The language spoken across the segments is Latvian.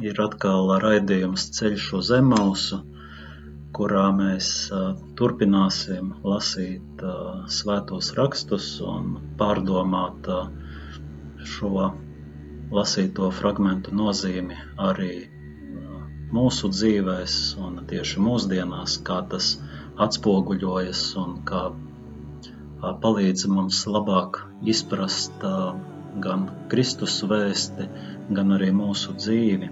Ir atkal raidījums Ceļš uz Emausu, kurā mēs turpināsim lasīt svētos rakstus un pārdomāt šo lasīto fragmentu nozīmi arī mūsu dzīvēs un tieši mūsdienās, kā tas atspoguļojas un kā palīdz mums labāk izprast gan Kristus vēsti, gan arī mūsu dzīvi.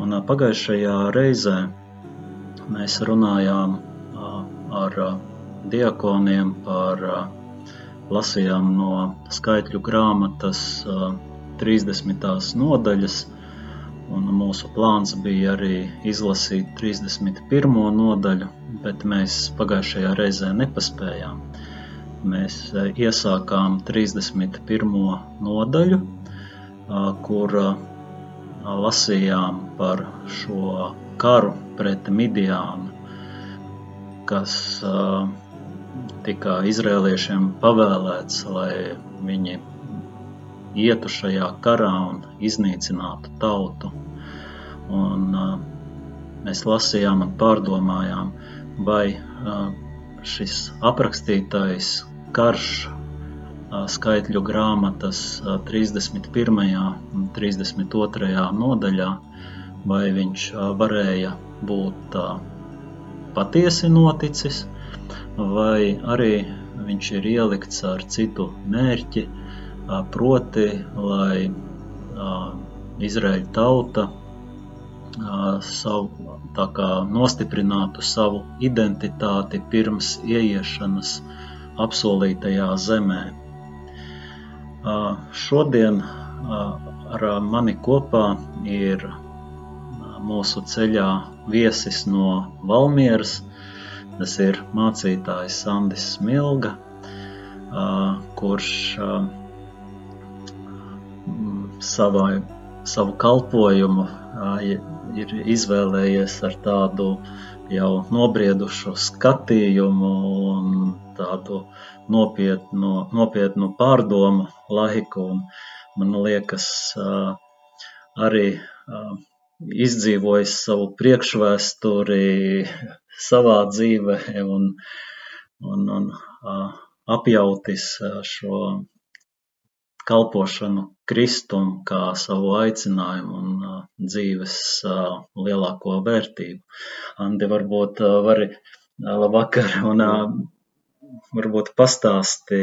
Un pagājušajā reizē mēs runājām ar diakoniem par, lasījām no skaitļu grāmatas uh, 30. nodaļas, un mūsu plāns bija arī izlasīt 31. nodaļu, bet mēs pagājušajā reizē nepaspējām. Mēs iesākām 31. nodaļu, kur lasījām par šo karu pret Midiānu, kas uh, tika izrēliešiem pavēlēts, lai viņi ietu šajā karā un iznīcinātu tautu. Un, uh, mēs lasījām un pārdomājām, vai uh, šis aprakstītais karš skaitļu grāmatas uh, 31. un 32. nodaļā, vai viņš varēja būt patiesi noticis, vai arī viņš ir ielikts ar citu mērķi, proti, lai Izraēļa tauta savu, tā kā nostiprinātu savu identitāti pirms ieiešanas apsolītajā zemē. Šodien ar mani kopā ir mūsu ceļā viesis no Valmieras. Tas ir mācītājs Sandis Smilga, kurš savai, savu kalpojumu ir izvēlējies ar tādu jau nobriedušu skatījumu un tādu nopietnu, nopietnu pārdomu laiku. Un man liekas, arī izdzīvojis savu priekšvēsturi savā dzīvē un, un, un apjautis šo kalpošanu Kristum kā savu aicinājumu un dzīves lielāko vērtību. Andi, varbūt vari labvakar un varbūt pastāsti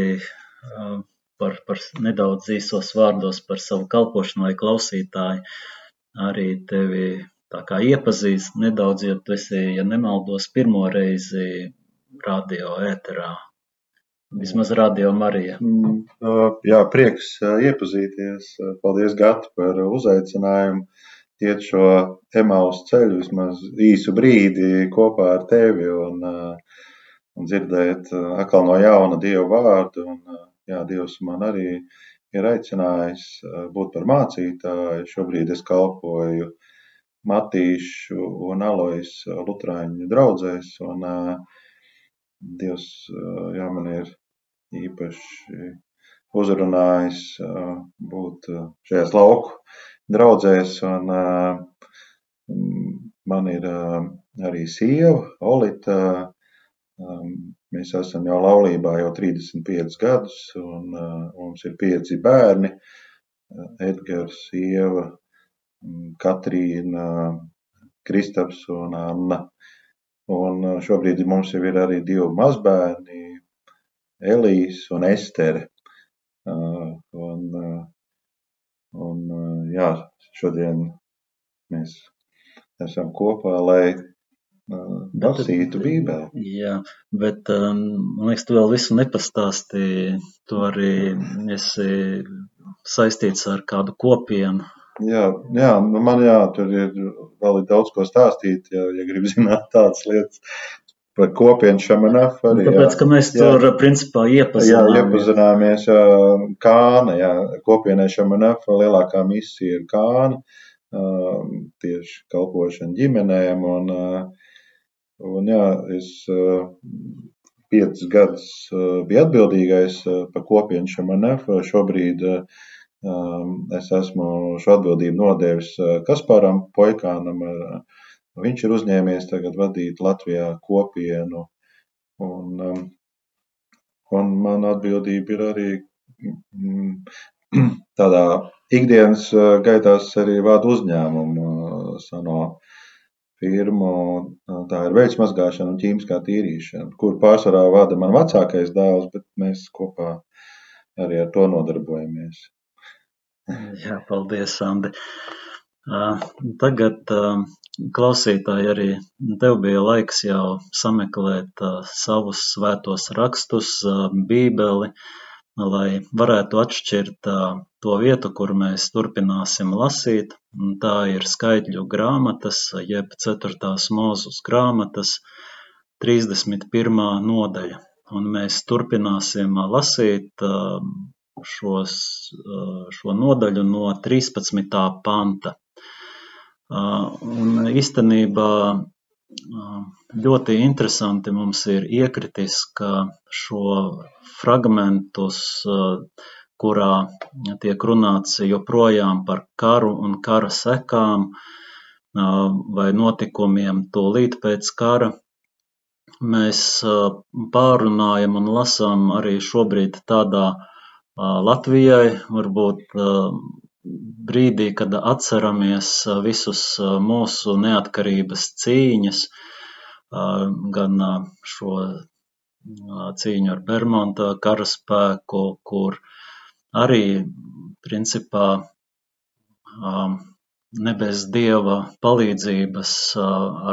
par, par nedaudz īsos vārdos par savu kalpošanu, lai klausītāji arī tevi tā kā iepazīst nedaudz, jo tu esi, ja nemaldos, pirmo reizi radio ēterā Vismaz radio Marija. Mm, jā, prieks iepazīties. Paldies, Gati, par uzaicinājumu. Iet šo emaus ceļu vismaz īsu brīdi kopā ar tevi un, un dzirdēt atkal no jauna Dievu vārdu. Un, jā, Dievs man arī ir aicinājis būt par mācītāju. Šobrīd es kalpoju Matīšu un Alojas Lutrāņu draugzēs. Un, Dievs jā, man ir īpaši uzrunājis būt šajās lauku draudzēs. Un, man ir arī sieva, Olita. Mēs esam jau laulībā jau 35 gadus, un mums ir pieci bērni. Edgars, Ieva, Katrīna, Kristaps un Anna. Un šobrīd mums jau ir arī divi mazbērni, Elīze un Estere. Un, un, jā, šodien mēs esam kopā, lai lasītu Bībeli. Jā, bet man liekas, tu vēl visu nepastāstīji. Tu arī esi saistīts ar kādu kopienu Jā, jā nu man jā, tur ir vēl ir daudz ko stāstīt, ja, ja grib zināt tādas lietas par kopienu Šamanaf arī. Tāpēc, ka mēs jā. tur principā iepazināmies. Jā, iepazināmies jā, Kāna, jā, kopienai Šamanaf lielākā misija ir Kāna, tieši kalpošana ģimenēm un, un jā, es piecus gadus biju atbildīgais par kopienu Šamanaf, šobrīd es esmu šo atbildību nodevis Kasparam Poikānam, Viņš ir uzņēmies tagad vadīt Latvijā kopienu, un, un mana atbildība ir arī mm, tādā ikdienas gaitās arī vada uzņēmumu sano firmu. Uh, tā ir veļas mazgāšana un ķīmiskā tīrīšana, kur pārsvarā vada man vecākais dēls, bet mēs kopā arī ar to nodarbojamies. Jā, paldies, Andi. Tagad klausītāji arī tev bija laiks jau sameklēt savus svētos rakstus, bībeli, lai varētu atšķirt to vietu, kur mēs turpināsim lasīt. Tā ir skaitļu grāmatas, jeb 4. mūzus grāmatas, 31. nodaļa. Un mēs turpināsim lasīt šos, šo nodaļu no 13. panta. Un īstenībā ļoti interesanti mums ir iekritis, ka šo fragmentus, kurā tiek runāts joprojām par karu un kara sekām vai notikumiem tūlīt pēc kara, mēs pārunājam un lasām arī šobrīd tādā Latvijai varbūt brīdī, kad atceramies visus mūsu neatkarības cīņas, gan šo cīņu ar Bermuda karaspēku, kur arī principā ne bez dieva palīdzības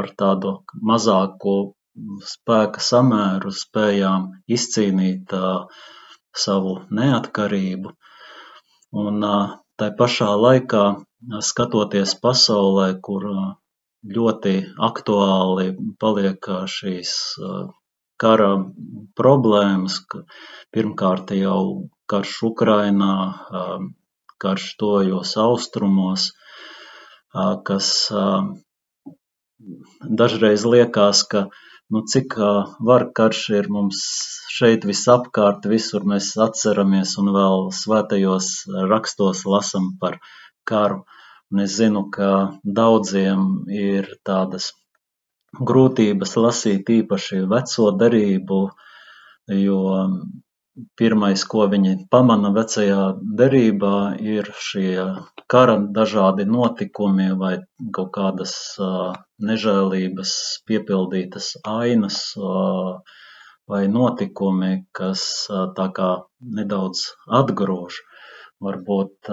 ar tādu mazāku spēka samēru spējām izcīnīt savu neatkarību. Un Tā pašā laikā, skatoties pasaulē, kur ļoti aktuāli paliek šīs kara problēmas, pirmkārt jau karš Ukrainā, karš tojos austrumos, kas dažreiz liekas, ka nu, cik var karš ir mums šeit visapkārt, visur mēs atceramies un vēl svētajos rakstos lasam par karu. Un es zinu, ka daudziem ir tādas grūtības lasīt īpaši veco darību, jo pirmais, ko viņi pamana vecajā derībā, ir šie kara dažādi notikumi vai kaut kādas nežēlības piepildītas ainas vai notikumi, kas tā kā nedaudz atgrož. Varbūt,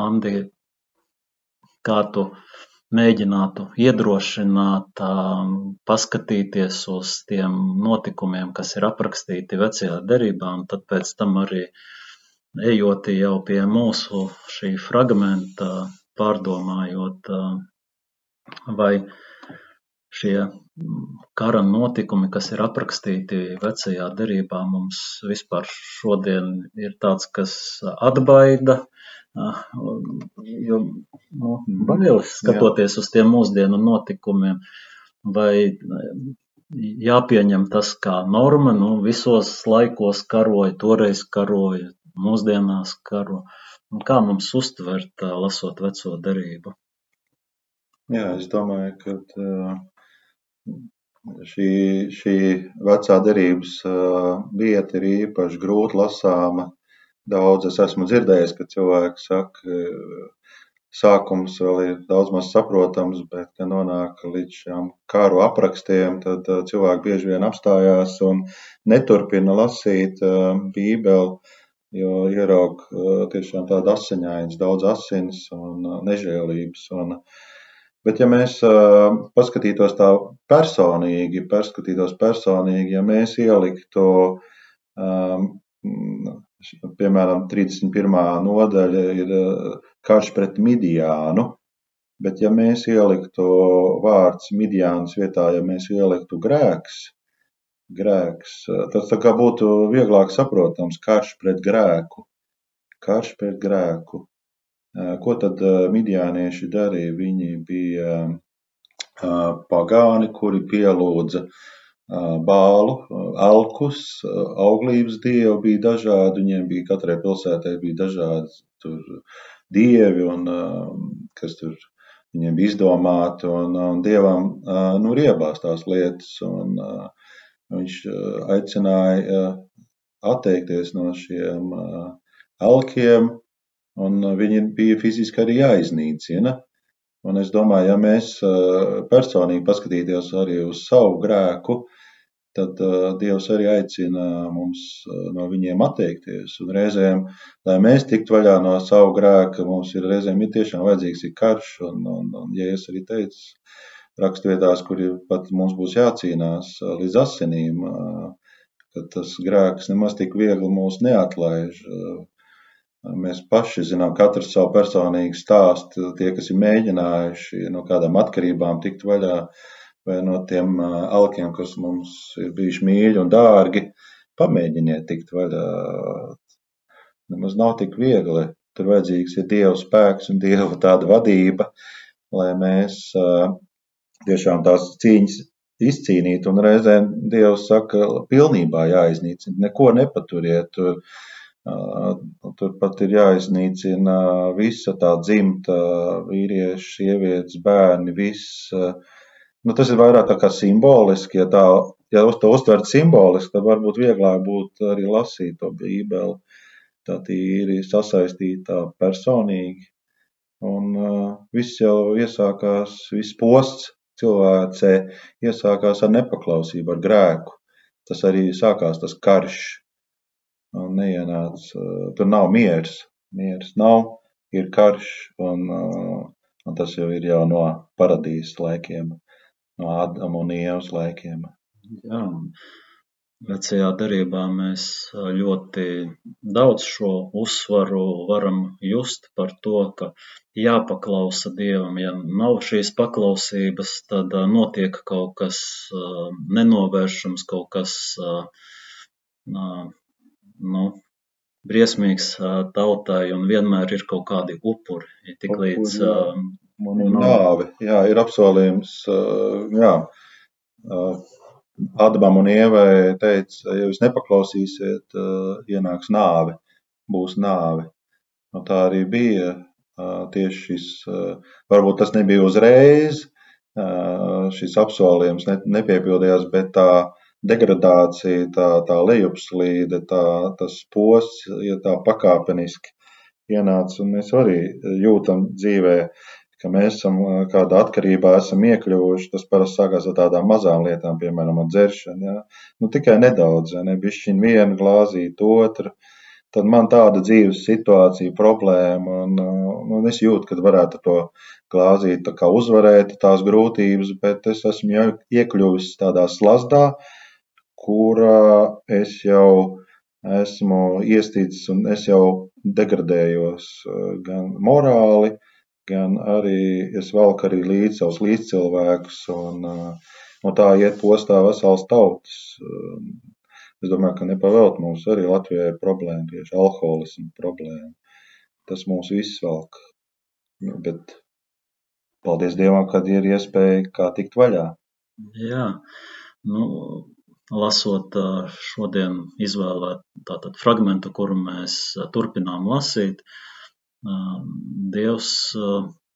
Andi, kā tu mēģinātu iedrošināt, paskatīties uz tiem notikumiem, kas ir aprakstīti vecajā derībā, un tad pēc tam arī ejot jau pie mūsu šī fragmenta, pārdomājot, vai šie kara notikumi, kas ir aprakstīti vecajā derībā, mums vispār šodien ir tāds, kas atbaida, Jo nu, bailes skatoties uz tiem mūsdienu notikumiem, vai jāpieņem tas kā norma, nu, visos laikos karoja, toreiz karoja, mūsdienās karo. Un kā mums uztvert, lasot veco darību? Jā, es domāju, ka šī, šī vecā derības vieta ir īpaši grūti lasāma Daudz es esmu dzirdējis, ka cilvēki saka, sākums vēl ir daudz maz saprotams, bet, kad nonāk līdz šiem kāru aprakstiem, tad cilvēki bieži vien apstājās un neturpina lasīt Bībeli, jo ieraug tiešām tāda asiņains, daudz asins un nežēlības. Un, bet, ja mēs paskatītos tā personīgi, paskatītos personīgi, ja mēs ieliktu Piemēram, 31. nodaļa ir karš pret Midiānu, bet ja mēs ieliktu vārds Midiānas vietā, ja mēs ieliktu grēks, grēks, tas tā kā būtu vieglāk saprotams karš pret grēku. Karš pret grēku. Ko tad midiānieši darīja? Viņi bija pagāni, kuri pielūdza bālu, alkus, auglības dievi bija dažādi, viņiem bija katrai pilsētai bija dažādi tur dievi un kas tur viņiem bija izdomāti, un, un dievam nu riebās tās lietas, un viņš aicināja atteikties no šiem alkiem, un viņi bija fiziski arī jāiznīcina. Un es domāju, ja mēs uh, personīgi paskatīties arī uz savu grēku, tad uh, Dievs arī aicina mums no viņiem atteikties. Un reizēm, lai mēs tiktu vaļā no savu grēka, mums ir reizēm ir tiešām vajadzīgs ir karš. Un, un, un ja es arī teicu, rakstvietās, kur pat mums būs jācīnās līdz asinīm, ka tas grēks nemaz tik viegli mūs neatlaiž. Mēs paši zinām, katrs savu personīgu stāstu. Tie, kas ir mēģinājuši no kādām atkarībām tikt vaļā, vai no tiem alkiem, kas mums ir bijuši mīļi un dārgi, pamēģiniet tikt vaļā. Nemaz nav tik viegli. Tur vajadzīgs ir Dieva spēks un Dieva tāda vadība, lai mēs tiešām tās cīņas izcīnītu. Un reizēm Dievs saka, pilnībā jāiznīcina, neko nepaturiet. Tur Turpat ir jāiznīcina visa tā dzimta, vīrieši, sievietes, bērni, viss. Nu, tas ir vairāk tā kā simboliski, ja tā, ja to uztvert simboliski, tad varbūt vieglāk būtu arī lasīt to bībeli. Tā tīri sasaistītā personīgi. Un uh, viss jau iesākās, viss posts cilvēcē iesākās ar nepaklausību, ar grēku. Tas arī sākās tas karš, un neienāca. Tur nav miers. Miers nav, ir karš, un, un tas jau ir jau no paradīzes laikiem, no Ādama un Ievas laikiem. Jā, Vecajā darbā mēs ļoti daudz šo uzsvaru varam just par to, ka jāpaklausa Dievam. Ja nav šīs paklausības, tad notiek kaut kas nenovēršams, kaut kas nu, briesmīgs tautai un vienmēr ir kaut kādi upuri. Ja tik līdz man ir nāve, jā, ir apsolījums, jā. Adamam un Ievai teica, ja jūs nepaklausīsiet, ienāks nāve, būs nāve. Un tā arī bija tieši šis, varbūt tas nebija uzreiz, šis apsolījums nepiepildījās, bet tā degradācija, tā, tā lejupslīde, tā, tas posts, ja tā pakāpeniski ienāca, un mēs arī jūtam dzīvē, ka mēs esam kādā atkarībā esam iekļuvuši. Tas parasti sākās ar tādām mazām lietām, piemēram, ar dzeršanu. Ja? Nu, tikai nedaudz, ne bišķiņ vienu glāzīt, otru. Tad man tāda dzīves situācija, problēma, un, un es jūtu, ka varētu to glāzīt tā kā uzvarēt tās grūtības, bet es esmu jau iekļuvis tādā slazdā, uh, kurā es jau esmu iestīts un es jau degradējos eh, gan morāli, gan arī es valku arī līdz savus līdzcilvēkus un, eh, un tā iet postā vesels tautas. Es domāju, ka nepavelt mums arī Latvijai problēma, tieši alkoholismu problēma. Tas mūs viss valk. Bet paldies Dievam, kad ir iespēja kā tikt vaļā. Jā, nu, lasot šodien izvēlēt tātad fragmentu, kuru mēs turpinām lasīt, Dievs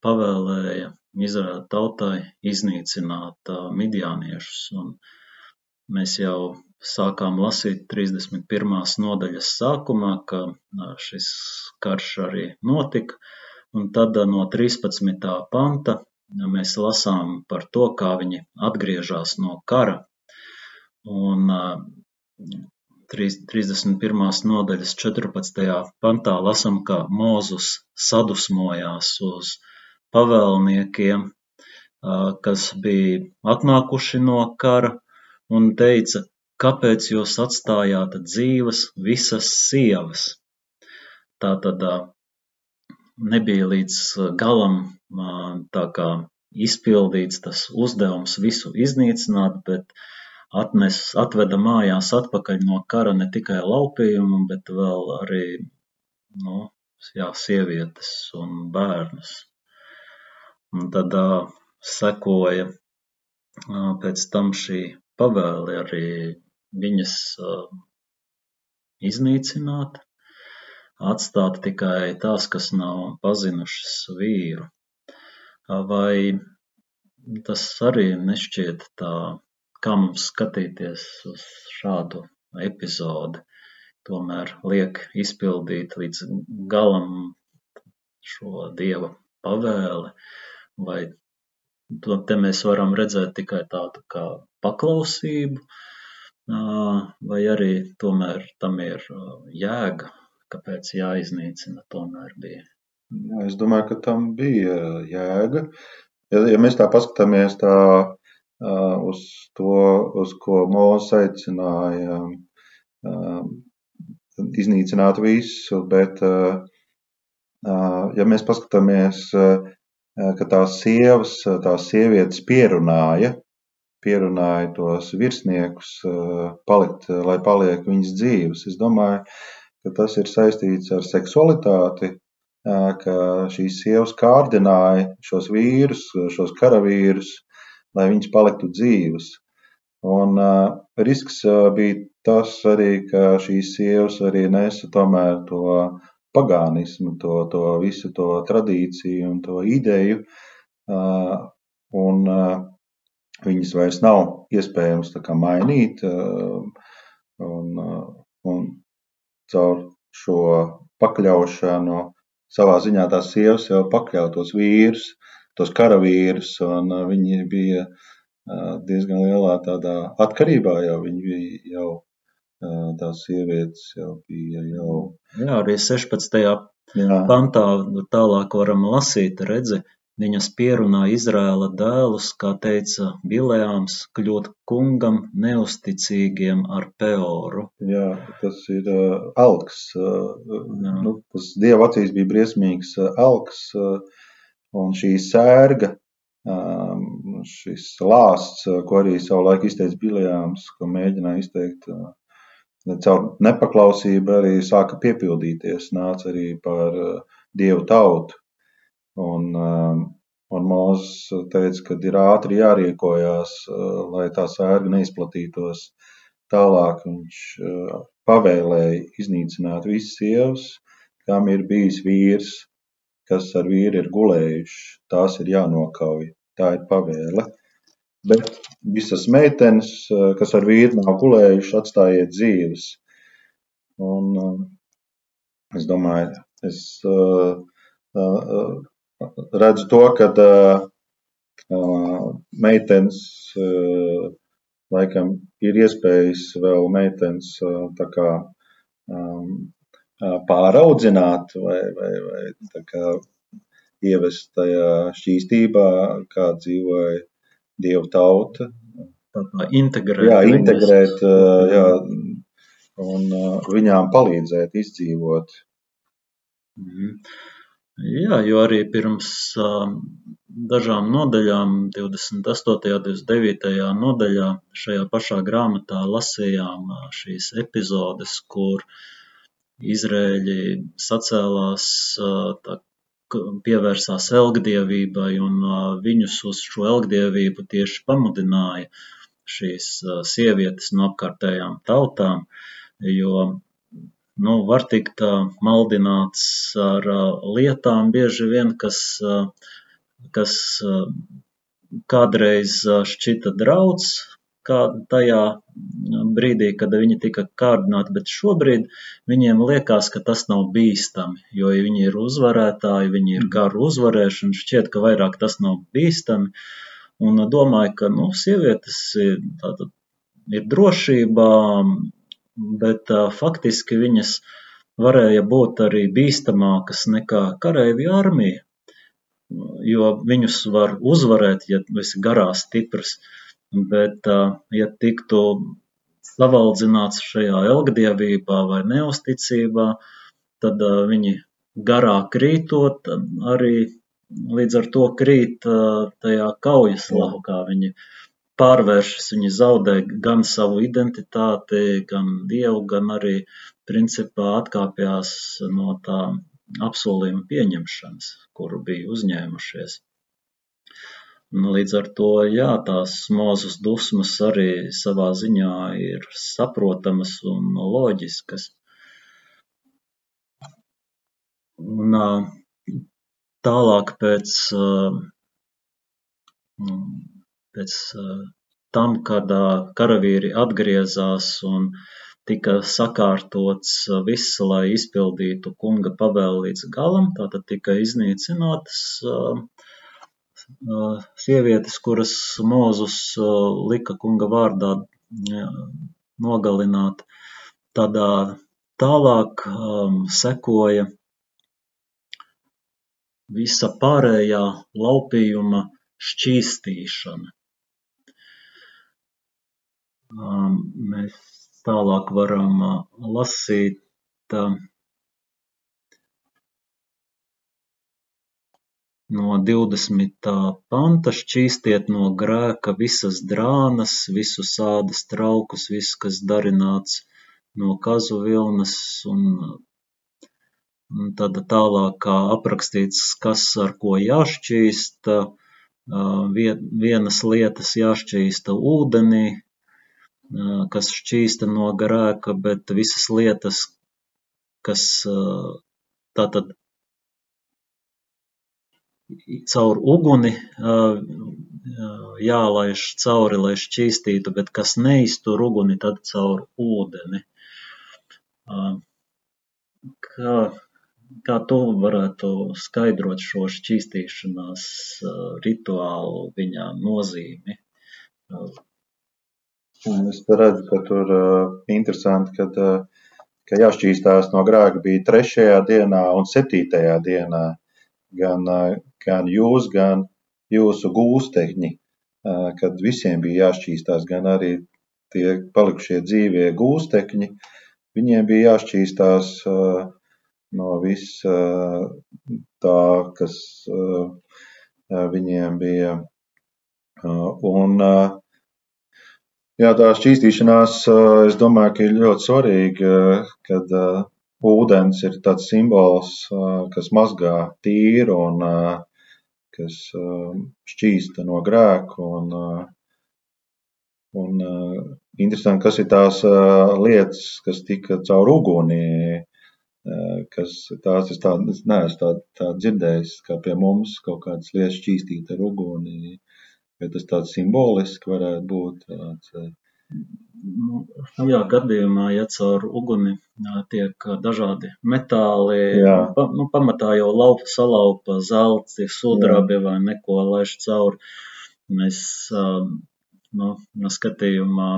pavēlēja Izraēla tautai iznīcināt midjāniešus. Un mēs jau sākām lasīt 31. nodaļas sākumā, ka šis karš arī notika, un tad no 13. panta mēs lasām par to, kā viņi atgriežas no kara Un 31. nodaļas 14. pantā lasam, ka Mūzus sadusmojās uz pavēlniekiem, kas bija atnākuši no kara, un teica: kāpēc jūs atstājāt dzīvas visas sievas? Tā tad nebija līdz galam tā kā izpildīts tas uzdevums visu iznīcināt, bet atnes, atveda mājās atpakaļ no kara ne tikai laupījumu, bet vēl arī nu, jā, sievietes un bērnus. Un tad uh, sekoja uh, pēc tam šī pavēle arī viņas uh, iznīcināt, atstāt tikai tās, kas nav pazinušas vīru. Vai tas arī nešķiet tā, kā mums skatīties uz šādu epizodi, tomēr liek izpildīt līdz galam šo dieva pavēli, vai to te mēs varam redzēt tikai tādu kā paklausību, vai arī tomēr tam ir jēga, kāpēc jāiznīcina tomēr bija. Jā, es domāju, ka tam bija jēga. Ja, ja mēs tā paskatāmies tā, uz to, uz ko Mozus aicināja iznīcināt visu, bet ja mēs paskatāmies, ka tās sievas, tās sievietes pierunāja, pierunāja tos virsniekus palikt, lai paliek viņas dzīves. Es domāju, ka tas ir saistīts ar seksualitāti, ka šīs sievas kārdināja šos vīrus, šos karavīrus, lai viņas paliktu dzīvas. Un risks bija tas arī, ka šīs sievas arī nesa tomēr to pagānismu, to, to visu to tradīciju un to ideju, un viņas vairs nav iespējams mainīt, un, un caur šo pakļaušanu savā ziņā tās sievas jau pakļauj tos vīrus, tos karavīrus, un viņi bija diezgan lielā tādā atkarībā, jau viņi bija jau tās sievietes jau bija jau. Jā, arī 16. Jā. pantā tālāk varam lasīt, redzi, Viņas pierunā Izraēla dēlus, kā teica Bilejāms, kļūt kungam neusticīgiem ar Peoru. Jā, tas ir uh, alks. Uh, nu, tas Dieva acīs bija briesmīgs uh, alks, uh, un šī sērga, um, šis lāsts, ko arī savulaik izteica Bilejāms, ko mēģināja izteikt uh, caur nepaklausību, arī sāka piepildīties, nāca arī par uh, Dievu tautu. Un, um, un Mozus teica, ka ir ātri jārīkojās, uh, lai tā sērga neizplatītos tālāk. Viņš pavēlēja iznīcināt visas sievas, kam ir bijis vīrs, kas ar vīru ir gulējuši. Tās ir jānokauj. Tā ir pavēle. Bet visas meitenes, uh, kas ar vīru nav gulējuši, atstājiet dzīves. Un, es domāju, es redzu to, ka meitenes laikam ir iespējas vēl meitenes tā kā pāraudzināt vai, vai, vai kā ievest tajā šķīstībā, kā dzīvoja dievu tauta. Integrēt. Jā, integrēt, jā, un viņām palīdzēt izdzīvot. -hmm. Jā, jo arī pirms dažām nodaļām, 28. un 29. nodaļā, šajā pašā grāmatā lasījām šīs epizodes, kur Izrēļi sacēlās, tā, pievērsās elgdievībai un viņus uz šo elgdievību tieši pamudināja šīs sievietes no apkārtējām tautām, jo nu, var tikt maldināts ar lietām bieži vien, kas, kas kādreiz šķita draudz, kā tajā brīdī, kad viņi tika kārdināti, bet šobrīd viņiem liekas, ka tas nav bīstami, jo viņi ir uzvarētāji, viņi ir karu uzvarēšana, šķiet, ka vairāk tas nav bīstami, un domāju, ka, nu, sievietes tātad ir drošībā, bet uh, faktiski viņas varēja būt arī bīstamākas nekā kareivju armija, jo viņus var uzvarēt, ja esi garās stiprs, bet, ja tiktu savaldzināts šajā elgdievībā vai neusticībā, tad viņi garā krītot arī līdz ar to krīt tajā kaujas laukā. Viņi pārvēršas, viņi zaudē gan savu identitāti, gan dievu, gan arī principā atkāpjas no tā apsolījuma pieņemšanas, kuru bija uzņēmušies. Nu, līdz ar to, jā, tās mūzes dusmas arī savā ziņā ir saprotamas un loģiskas. Un tālāk pēc, pēc tam, kad karavīri atgriezās un tika sakārtots viss, lai izpildītu kunga pavēli līdz galam, tātad tika iznīcinātas uh, sievietes, kuras Mūzus lika kunga vārdā nogalināt. Tādā tālāk um, sekoja visa pārējā laupījuma šķīstīšana. Um, mēs tālāk varam lasīt no divdesmitā panta šķīstiet no grēka visas drānas, visus ādas traukus, viss, kas darināts no kazu vilnas, un, un tad tālāk kā aprakstīts, kas ar ko jāšķīsta, vienas lietas jāšķīsta ūdenī, kas šķīsta no grēka, bet visas lietas, kas tātad caur uguni jālaiž cauri, lai šķīstītu, bet kas neiztur uguni, tad caur ūdeni. Kā, kā tu varētu skaidrot šo šķīstīšanās rituālu, viņa nozīmi? Es redzu, ka tur interesanti, ka, uh, ka jāšķīstās no grēka bija trešajā dienā un septītajā dienā. Gan uh, gan jūs, gan jūsu gūstekņi, kad visiem bija jāšķīstās, gan arī tie palikušie dzīvie gūstekņi, viņiem bija jāšķīstās no viss tā, kas viņiem bija. Un, jā, tā šķīstīšanās, es domāju, ka ir ļoti svarīga, kad ūdens ir tāds simbols, kas mazgā tīru un kas šķīsta no grēka. Un, un interesanti, kas ir tās lietas, kas tika caur uguni, kas tās es tādu, es neesmu tā, tā dzirdējis, kā pie mums kaut kādas lietas šķīstīt ar uguni. Vai tas tāds simboliski varētu būt? Tāds, Nu, šajā gadījumā, ja caur uguni tiek dažādi metāli, pa, nu, pamatā jau laupa, salaupa zelti, sudrabi vai neko laiž cauri, mēs nu, no skatījumā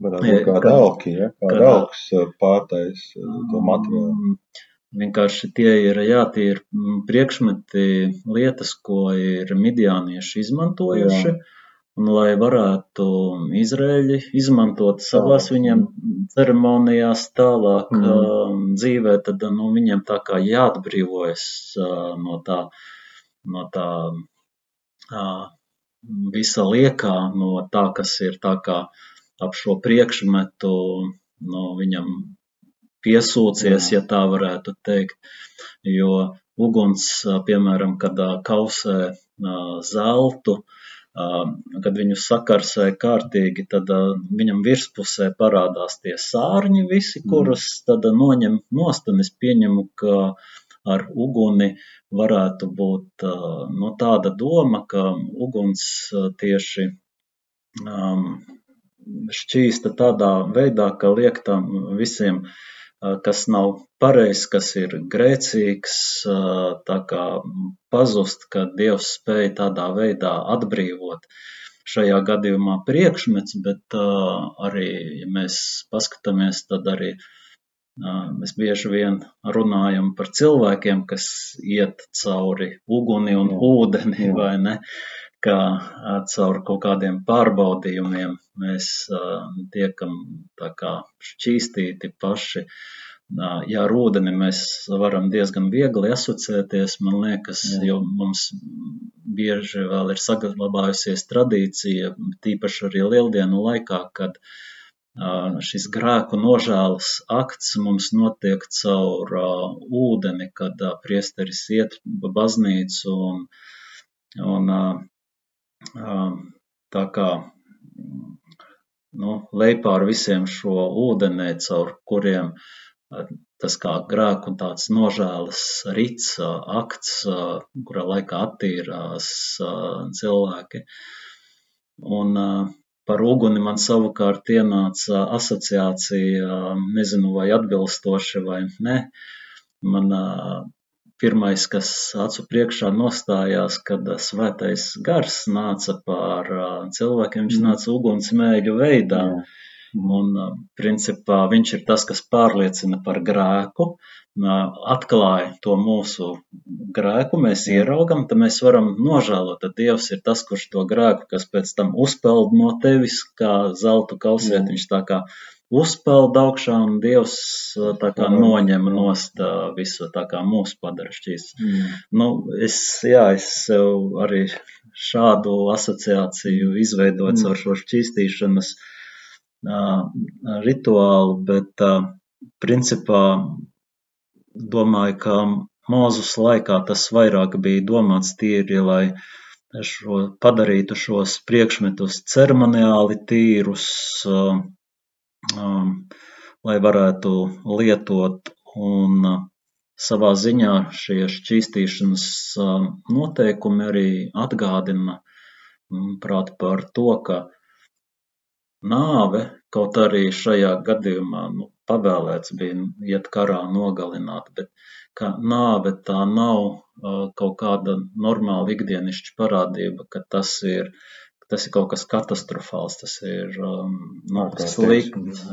Varētu būt kāda alki, ja? kāda alks pārtais to materiālu. Vienkārši tie ir, jā, tie ir priekšmeti lietas, ko ir midiānieši izmantojuši. Jā lai varētu Izraēļi izmantot savās viņiem ceremonijās tālāk mm. uh, dzīvē, tad nu, viņiem tā kā jāatbrīvojas uh, no tā, no tā uh, visa liekā, no tā, kas ir tā kā ap šo priekšmetu, no viņam piesūcies, ja tā varētu teikt, jo uguns, piemēram, kad kausē zeltu, uh, kad viņu sakarsē kārtīgi, tad viņam virspusē parādās tie sārņi visi, mm. kurus tad noņem nost, un es pieņemu, ka ar uguni varētu būt no tāda doma, ka uguns tieši um, šķīsta tādā veidā, ka liek tam visiem uh, kas nav pareizs, kas ir grēcīgs, tā kā pazust, ka Dievs spēja tādā veidā atbrīvot. Šajā gadījumā priekšmets, bet arī, ja mēs paskatāmies, tad arī mēs bieži vien runājam par cilvēkiem, kas iet cauri uguni un ūdeni, vai ne? Ka caur kaut kādiem pārbaudījumiem mēs tiekam tā kā šķīstīti paši. Jā, ar ūdeni mēs varam diezgan viegli asociēties, man liekas, Jā. jo mums bieži vēl ir saglabājusies tradīcija, tīpaši arī lieldienu laikā, kad šis grēku nožēlas akts mums notiek caur ūdeni, kad priesteris iet baznīcu un, un tā kā nu, lej pār visiem šo ūdeni, caur kuriem tas kā grēku un tāds nožēlas rits, akts, kurā laikā attīrās cilvēki. Un par uguni man savukārt ienāca asociācija, nezinu vai atbilstoši vai ne. Man pirmais, kas acu priekšā nostājās, kad svētais gars nāca pār cilvēkiem, viņš mm. nāca ugunsmēļu veidā. Un, principā, viņš ir tas, kas pārliecina par grēku, atklāja to mūsu grēku, mēs ieraugam, tad mēs varam nožēlot. Tad Dievs ir tas, kurš to grēku, kas pēc tam uzpeld no tevis, kā zeltu kausiet, viņš tā kā uzpeld augšā un Dievs tā kā noņem nost visu, tā kā mūs padara šķīs. Mm. Nu, es, jā, es sev arī šādu asociāciju izveidoju mm. ar šo šķīstīšanas uh, rituālu, bet uh, principā domāju, ka mūzus laikā tas vairāk bija domāts tīri, lai šo, padarītu šos priekšmetus ceremoniāli tīrus, uh, lai varētu lietot un uh, savā ziņā šie šķīstīšanas um, noteikumi arī atgādina, manuprāt, par to, ka nāve, kaut arī šajā gadījumā nu, pavēlēts bija iet karā nogalināt, bet ka nāve tā nav uh, kaut kāda normāla ikdienišķa parādība, ka tas ir tas ir kaut kas katastrofāls, tas ir um, nu, slikts.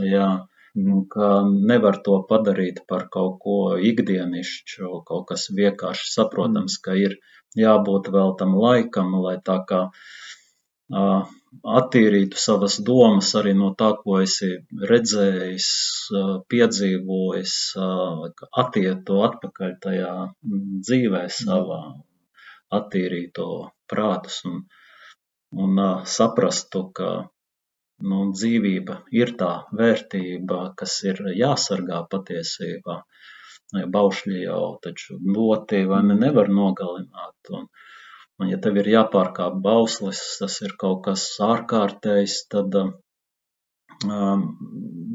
Nu, ka nevar to padarīt par kaut ko ikdienišķu, kaut kas vienkārši saprotams, ka ir jābūt vēl tam laikam, lai tā kā uh, attīrītu savas domas arī no tā, ko esi redzējis, piedzīvojis, attietu atpakaļ tajā dzīvē savā, attīrīto prātus. Un, un saprastu, ka nu, dzīvība ir tā vērtība, kas ir jāsargā patiesībā. Baušļi jau taču ļoti vai ne nevar nogalināt. Un, un ja tev ir jāpārkāp bauslis, tas ir kaut kas ārkārtējs, tad, um,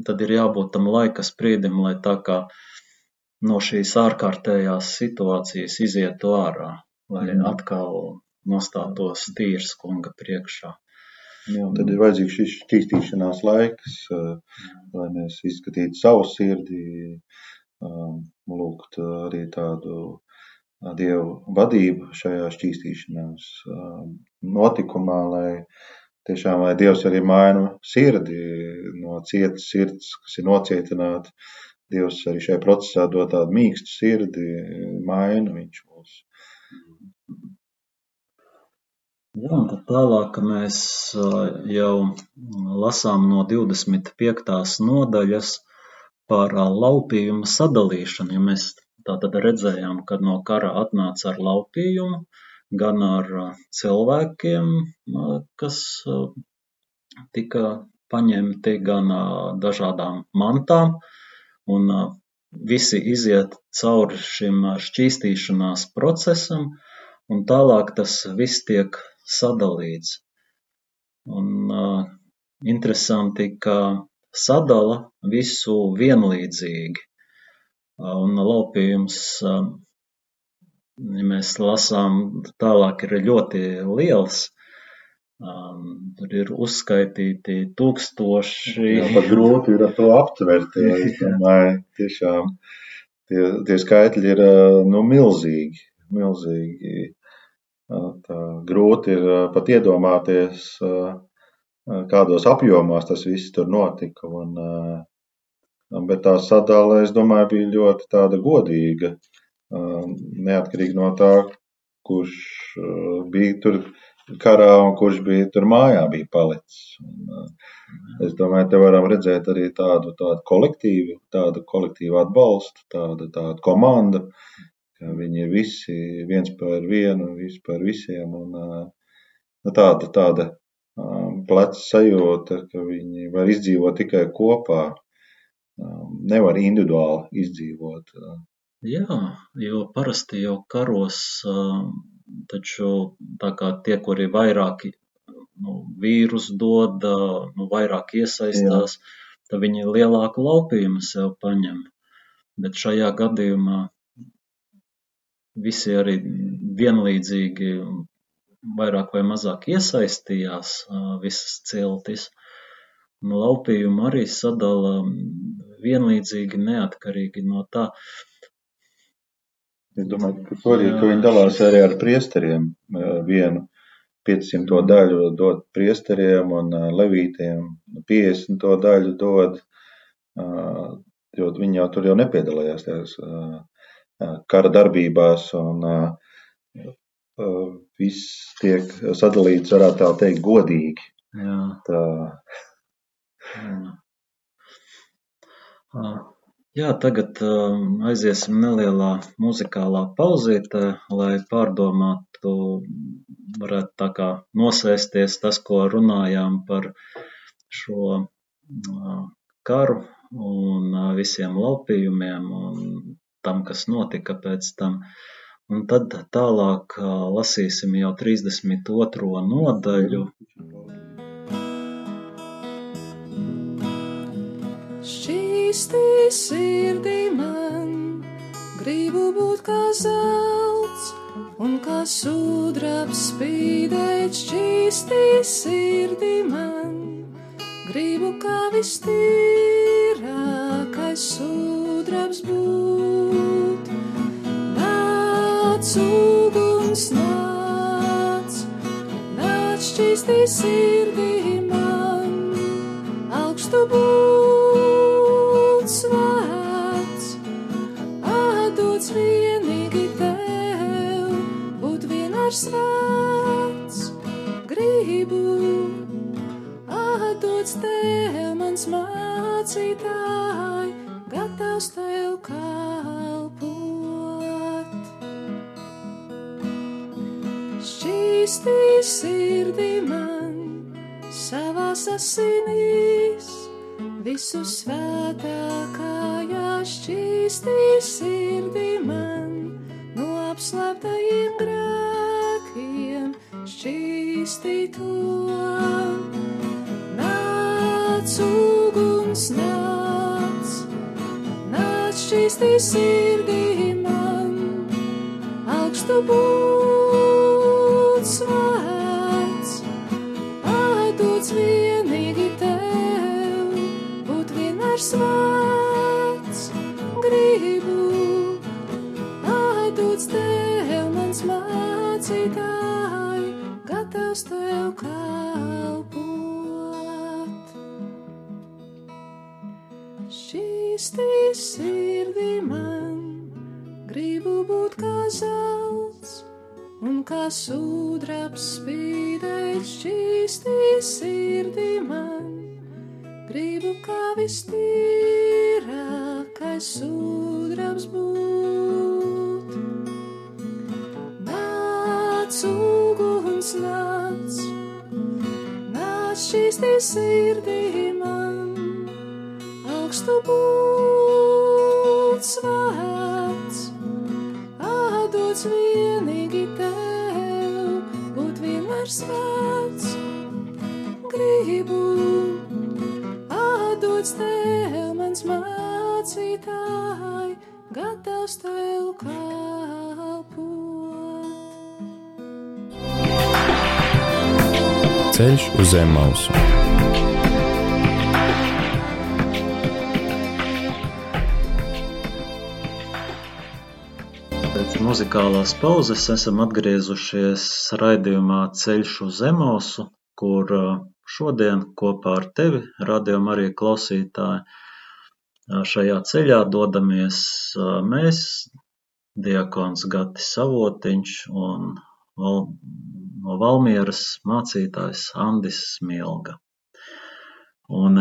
tad ir jābūt tam laika sprīdim, lai tā kā no šīs ārkārtējās situācijas izietu ārā, lai mm. atkal nostātos tīrs kunga priekšā. Jā, tad ir vajadzīgs šis šķīstīšanās laiks, lai mēs izskatītu savu sirdi, lūgt arī tādu dievu vadību šajā šķīstīšanās notikumā, lai tiešām, lai dievs arī maina sirdi no cietas sirds, kas ir nocietināta. Dievs arī šajā procesā dod tādu mīkstu sirdi, maina viņš mūs. Jā, un tad tālāk mēs jau lasām no 25. nodaļas par laupījumu sadalīšanu. Ja mēs tātad redzējām, ka no kara atnāca ar laupījumu, gan ar cilvēkiem, kas tika paņemti, gan dažādām mantām, un visi iziet cauri šim šķīstīšanās procesam, un tālāk tas viss tiek sadalīts. Un uh, interesanti, ka sadala visu vienlīdzīgi. Uh, un laupījums, uh, ja mēs lasām, tālāk ir ļoti liels. Um, tur ir uzskaitīti tūkstoši. Jā, pat grūti ir to aptvert. Domāju, tiešām tie, tie skaitļi ir nu, milzīgi. milzīgi. Tā grūti ir pat iedomāties, kādos apjomos tas viss tur notika. Un, bet tā sadale, es domāju, bija ļoti tāda godīga. Neatkarīgi no tā, kurš bija tur karā un kurš bija tur mājā, bija palicis. Un, es domāju, te varam redzēt arī tādu, tādu kolektīvu, tādu kolektīvu atbalstu, tādu, tādu komandu, viņi ir visi viens par vienu, visi par visiem. Un, nu, tāda, tāda pleca sajūta, ka viņi var izdzīvot tikai kopā, nevar individuāli izdzīvot. Jā, jo parasti jau karos taču tā kā tie, kuri vairāk nu, vīrus dod, nu, vairāk iesaistās, Jā. tad viņi lielāku laupījumu sev paņem. Bet šajā gadījumā visi arī vienlīdzīgi vairāk vai mazāk iesaistījās visas ciltis. Nu, laupījumu arī sadala vienlīdzīgi neatkarīgi no tā, Es domāju, ka svarīgi, ka viņi dalās arī ar priesteriem vienu 500 daļu dod priesteriem un levītiem 50 daļu dod, jo viņi jau tur jau nepiedalījās tajās kara darbībās un viss tiek sadalīts, varētu tā teikt, godīgi. Jā. Tā. Jā. Jā, tagad aiziesim nelielā muzikālā pauzītē, lai pārdomātu, varētu tā kā nosēsties tas, ko runājām par šo karu un visiem laupījumiem un tam, kas notika pēc tam. Un tad tālāk lasīsim jau 32. nodaļu. Šķīstī sirdī man, gribu būt kā zelts, un kā sudrabs spīdēt šķīstī sirdī man, gribu kā vistīrākais sudrabs būt. Nāc, uguns, nāc, nāc šķīstī sirdī man, augstu būt. ir svēts, gribu. Atdots tev, mans mācītāj, gatavs tev kalpot. Šķīstī sirdī man savās asinīs, visu svētākajā šķīstī sirdī man no apslēptajiem grēkiem šķīstīt to. Nāc šķīstī sirdī man, augstu būt kā sudrabs spīdēt šīs tīs sirdī man, gribu kā vistīrākais sudrabs būt. Nāc, kungs nāc, nāc šīs tī sirdī man, augstu būt svēts, vienmēr svēts, gribu atdots tev, mans mācītāj, gatavs tev kalpot. Ceļš uz zem mausu. Muzikālās pauzes esam atgriezušies raidījumā Ceļš uz Zemosu, kur uh, šodien kopā ar tevi, radījuma arī klausītāji, uh, šajā ceļā dodamies uh, mēs, diakons Gatis Savotiņš un Val, no Valmieras mācītājs Andis Smilga. Un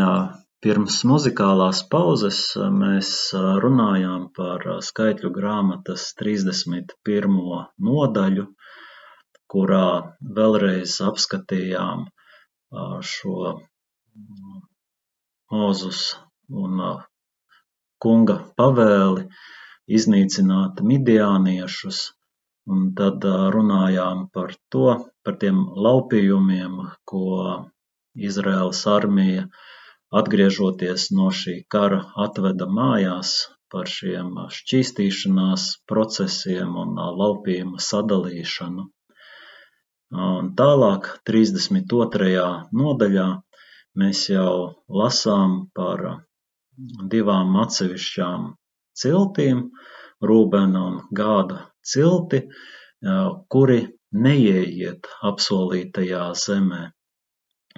pirms muzikālās pauzes mēs runājām par skaitļu grāmatas 31. nodaļu, kurā vēlreiz apskatījām šo Mozus un kunga pavēli iznīcināt midiāniešus, un tad runājām par to, par tiem laupījumiem, ko Izraēlas armija atgriežoties no šī kara atveda mājās par šiem šķīstīšanās procesiem un laupījumu sadalīšanu. Un tālāk, 32. nodaļā, mēs jau lasām par divām atsevišķām ciltīm, Rūbena un Gāda cilti, kuri neieiet apsolītajā zemē.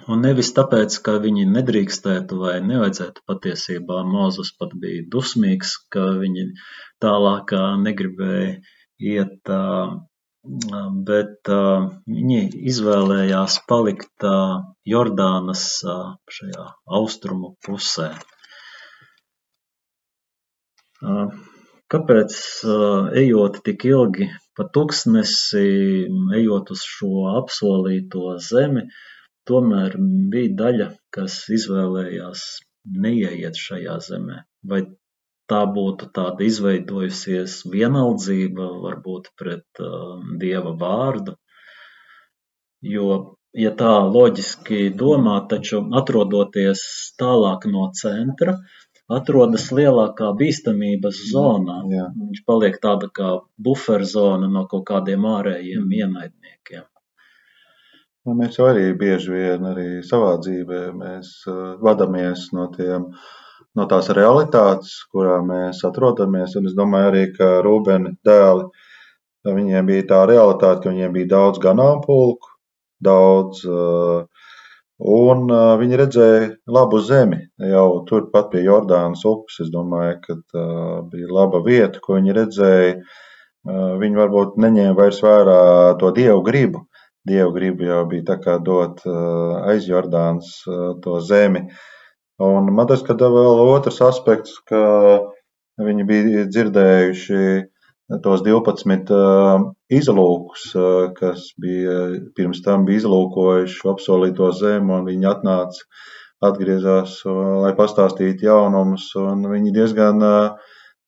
Un nevis tāpēc, ka viņi nedrīkstētu vai nevajadzētu patiesībā Mozus pat bija dusmīgs, ka viņi tālāk negribēja iet, bet viņi izvēlējās palikt Jordānas šajā austrumu pusē. Kāpēc ejot tik ilgi pa tuksnesi, ejot uz šo apsolīto zemi, tomēr bija daļa, kas izvēlējās neieiet šajā zemē. Vai tā būtu tāda izveidojusies vienaldzība varbūt pret uh, Dieva vārdu? Jo, ja tā loģiski domā, taču atrodoties tālāk no centra, atrodas lielākā bīstamības zonā. Jā. Viņš paliek tāda kā buferzona no kaut kādiem ārējiem ienaidniekiem. Nu, mēs jau arī bieži vien arī savā dzīvē uh, vadāmies no, tiem, no tās realitātes, kurā mēs atrodamies. Un es domāju, arī ka Rūbeni dēli, viņiem bija tā realitāte, ka viņiem bija daudz ganāmpulku, daudz, uh, un uh, viņi redzēja labu zemi jau turpat pie Jordānas upes. Es domāju, ka bija laba vieta, ko viņi redzēja. Viņi varbūt neņēma vairs vērā to dievu gribu, Dieva griba jau bija tā kā dot aiz Jordānas to zemi. Un man tas, ka vēl otrs aspekts, ka viņi bija dzirdējuši tos 12 izlūkus, kas bija pirms tam bija izlūkojuši apsolīto zemi, un viņi atnāca, atgriezās, lai pastāstītu jaunumus, un viņi diezgan,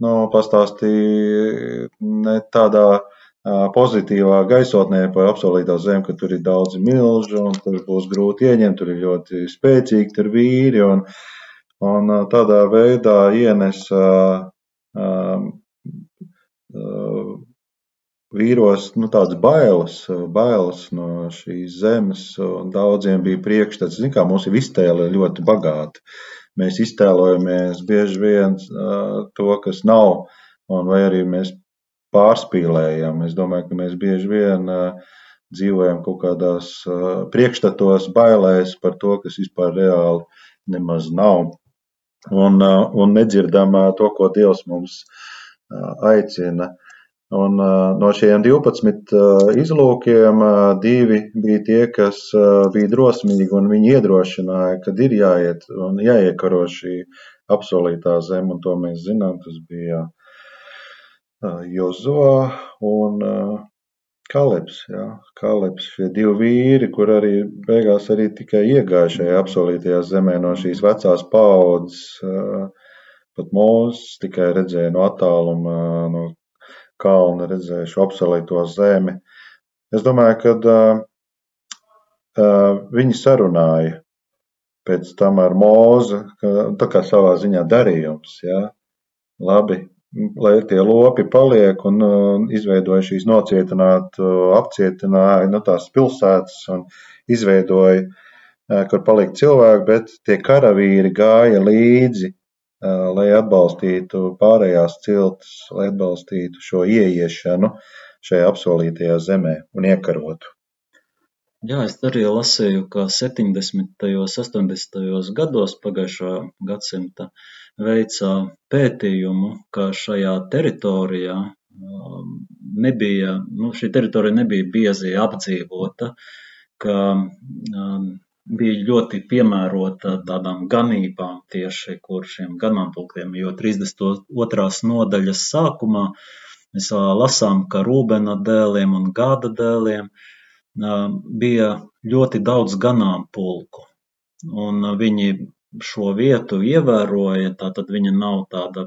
nu, pastāstīja ne tādā pozitīvā gaisotnē par apsolītā zemi, ka tur ir daudzi milži un tur būs grūti ieņemt, tur ir ļoti spēcīgi tur vīri un, un tādā veidā ienes vīros nu, tādas bailes, bailes no šīs zemes. Daudziem bija priekšstats, kā mums ir iztēle ļoti bagāta. Mēs iztēlojamies bieži vien uh, to, kas nav, un vai arī mēs pārspīlējam. Es domāju, ka mēs bieži vien dzīvojam kaut kādās priekšstatos, bailēs par to, kas vispār reāli nemaz nav. Un, un nedzirdam to, ko Dievs mums aicina. Un no šiem 12 izlūkiem divi bija tie, kas bija drosmīgi un viņi iedrošināja, ka ir jāiet un jāiekaro šī apsolītā zeme, un to mēs zinām. Tas bija Jozua un Kalebs. Ja? Kalebs, šie divi vīri, kur arī beigās arī tikai iegāja šajā apsolītajā zemē no šīs vecās paudzes. Pat mūzis tikai redzēja no attāluma, no kalna redzēja šo apsolīto zemi. Es domāju, ka uh, viņi sarunāja pēc tam ar mūzu, tā kā savā ziņā darījums. Ja? Labi, lai tie lopi paliek un izveidoja šīs nocietinātu, apcietināja nu, tās pilsētas un izveidoja, kur palika cilvēki, bet tie karavīri gāja līdzi, lai atbalstītu pārējās ciltis, lai atbalstītu šo ieiešanu šajā apsolītajā zemē un iekarotu. Jā, es arī lasīju, ka 70. un 80. gados pagājušā gadsimta veica pētījumu, ka šajā teritorijā um, nebija, nu, šī teritorija nebija biezi apdzīvota, ka um, bija ļoti piemērota tādām ganībām tieši, kur šiem ganāmpulkiem, jo 32. nodaļas sākumā mēs lasām, ka Rūbena dēliem un Gāda dēliem bija ļoti daudz ganāmpulku, un viņi šo vietu ievēroja, tātad viņa nav tāda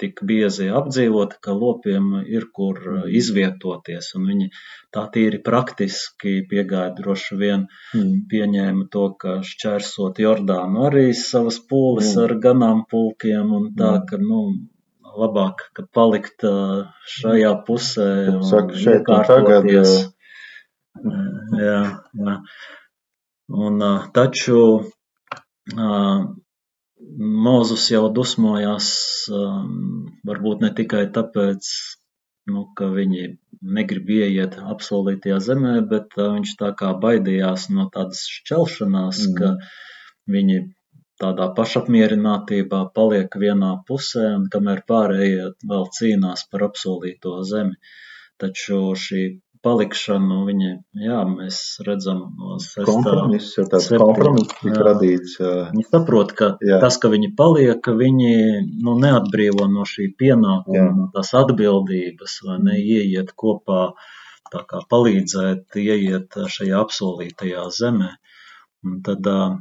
tik biezi apdzīvota, ka lopiem ir kur izvietoties, un viņi tā tīri praktiski piegāja droši vien mm. pieņēma to, ka šķērsot Jordānu arī savas pūles mm. ar ganāmpulkiem, un tā, mm. ka, nu, labāk, ka palikt šajā pusē un Saka, šeit un tagad. Jā, jā. Un taču Mozus jau dusmojās, varbūt ne tikai tāpēc, nu, ka viņi negrib ieiet apsolītajā zemē, bet viņš tā kā baidījās no tādas šķelšanās, mm. ka viņi tādā pašapmierinātībā paliek vienā pusē, un kamēr pārējie vēl cīnās par apsolīto zemi. Taču šī palikšanu, viņi, jā, mēs redzam no. Kompromiss, ja tāds kompromiss tika radīts. Viņi saprot, ka jā. tas, ka viņi paliek, viņi, nu, neatbrīvo no šī pienākuma, jā. no tās atbildības, vai ne, ieiet kopā, tā kā palīdzēt, ieiet šajā apsolītajā zemē. Un tad uh,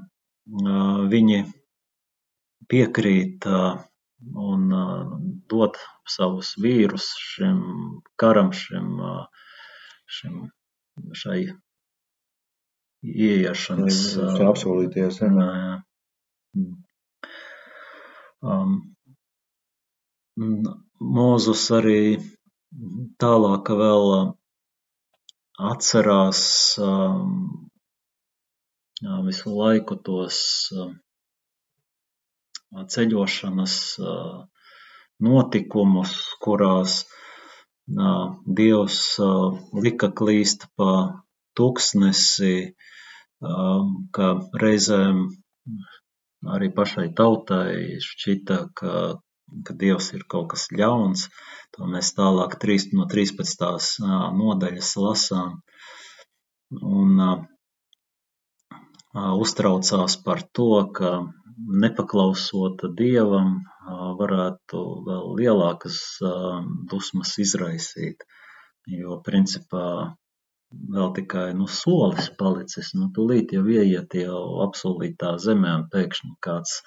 viņi piekrīt uh, un uh, dod savus vīrus šim karam, šim uh, šim, šai ieiešanas. Šai apsolīties, jā. jā. Um, Mūzus arī tālāk vēl atcerās um, visu laiku tos uh, ceļošanas uh, notikumus, kurās Dievs lika klīst pa tuksnesi, ka reizēm arī pašai tautai šķita, ka, ka Dievs ir kaut kas ļauns. To mēs tālāk 3, no 13. nodaļas lasām. Un uztraucās par to, ka nepaklausot Dievam, varētu vēl lielākas dusmas izraisīt. Jo, principā, vēl tikai nu, solis palicis. Nu, tūlīt jau ieiet jau apsolītā zemē, un pēkšņi kāds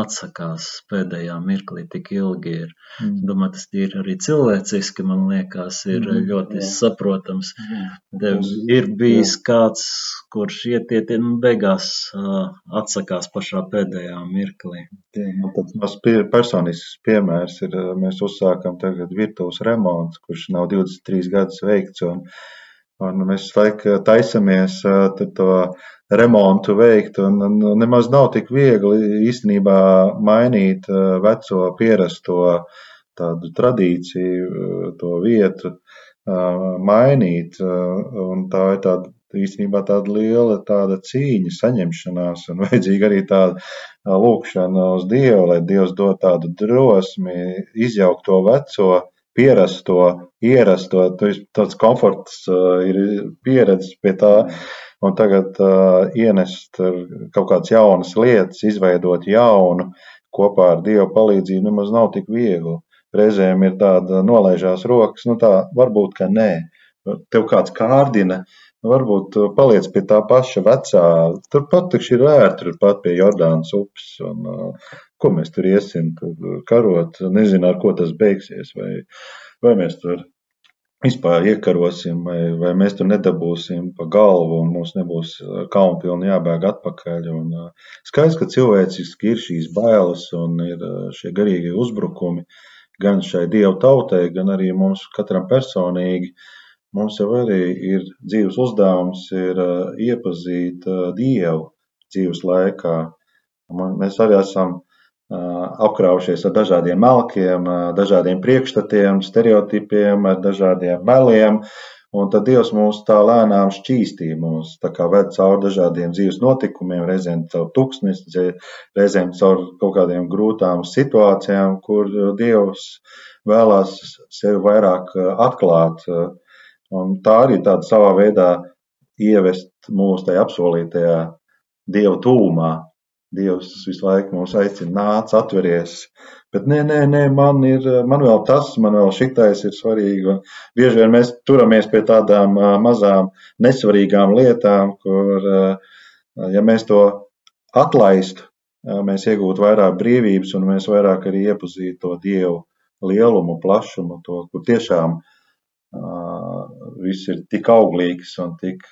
atsakās pēdējā mirklī tik ilgi ir. Mm. Domāju, tas ir arī cilvēciski, man liekas, ir mm. ļoti jā. saprotams. Tev ir bijis jā. kāds, kurš ietiet, un beigās uh, atsakās pašā pēdējā mirklī. Jā, man tāds mazs personisks piemērs ir, mēs uzsākam tagad virtuves remonts, kurš nav 23 gadus veikts, un, un mēs laik taisamies to remontu veikt, un, nemaz nav tik viegli īstenībā mainīt eh, veco pierasto tādu tradīciju, to vietu, mainīt, un tā ir tāda īstenībā tāda liela tāda cīņa, saņemšanās, un vajadzīga arī tāda lūkšana uz Dievu, lai Dievs dod tādu drosmi, izjaukt to veco, pierasto, ierasto, tāds komforts ir pieredzes pie tā, un tagad ienest kaut kādas jaunas lietas, izveidot jaunu kopā ar Dieva palīdzību, nemaz nav tik viegli. Reizēm ir tāda nolaižās rokas, nu tā varbūt, ka nē. Tev kāds kārdina, nu varbūt paliec pie tā paša vecā. Turpat taču ir ērti, turpat pie Jordānas upes. Un, uh, ko mēs tur iesim, tur karot, nezinu, ar ko tas beigsies. Vai, vai mēs tur vispār iekarosim, vai, vai mēs tur nedabūsim pa galvu, un mums nebūs kaunpilni jābēg atpakaļ. Un, skaidrs, ka cilvēciski ir šīs bailes un ir šie garīgie uzbrukumi gan šai dievu tautai, gan arī mums katram personīgi. Mums jau arī ir dzīves uzdevums ir iepazīt dievu dzīves laikā. Mēs arī esam apkraujušies ar dažādiem melkiem, dažādiem priekšstatiem, stereotipiem, ar dažādiem meliem. Un tad Dievs mūs tā lēnām šķīstīja, mūs tā kā ved cauri dažādiem dzīves notikumiem, reizēm caur tuksnesi, reizēm caur kaut kādiem grūtām situācijām, kur Dievs vēlās sevi vairāk atklāt. Un tā arī tāda savā veidā ievest mūsu tajā apsolītajā Dieva tūmā. Dievs visu laiku mūs aicina, nāc, atveries. Bet nē, nē, nē man, ir, man vēl tas, man vēl šitais ir svarīgi. Un bieži vien mēs turamies pie tādām mazām nesvarīgām lietām, kur, ja mēs to atlaistu, mēs iegūtu vairāk brīvības un mēs vairāk arī iepazītu to Dievu lielumu, plašumu, to, kur tiešām viss ir tik auglīgs un tik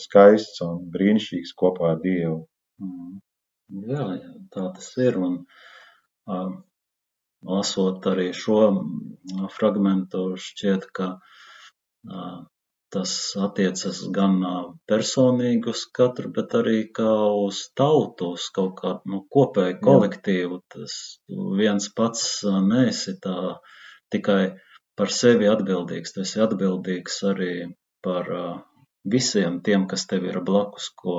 skaists un brīnišķīgs kopā ar Dievu. Mm. Jā, jā, tā tas ir. Un, uh, lasot arī šo fragmentu, šķiet, ka uh, tas attiecas gan personīgi uz katru, bet arī kā uz tautu, uz kaut kādu nu, kopēju kolektīvu. Tas viens pats neesi tā tikai par sevi atbildīgs. Tu esi atbildīgs arī par uh, visiem tiem, kas tev ir blakus, ko,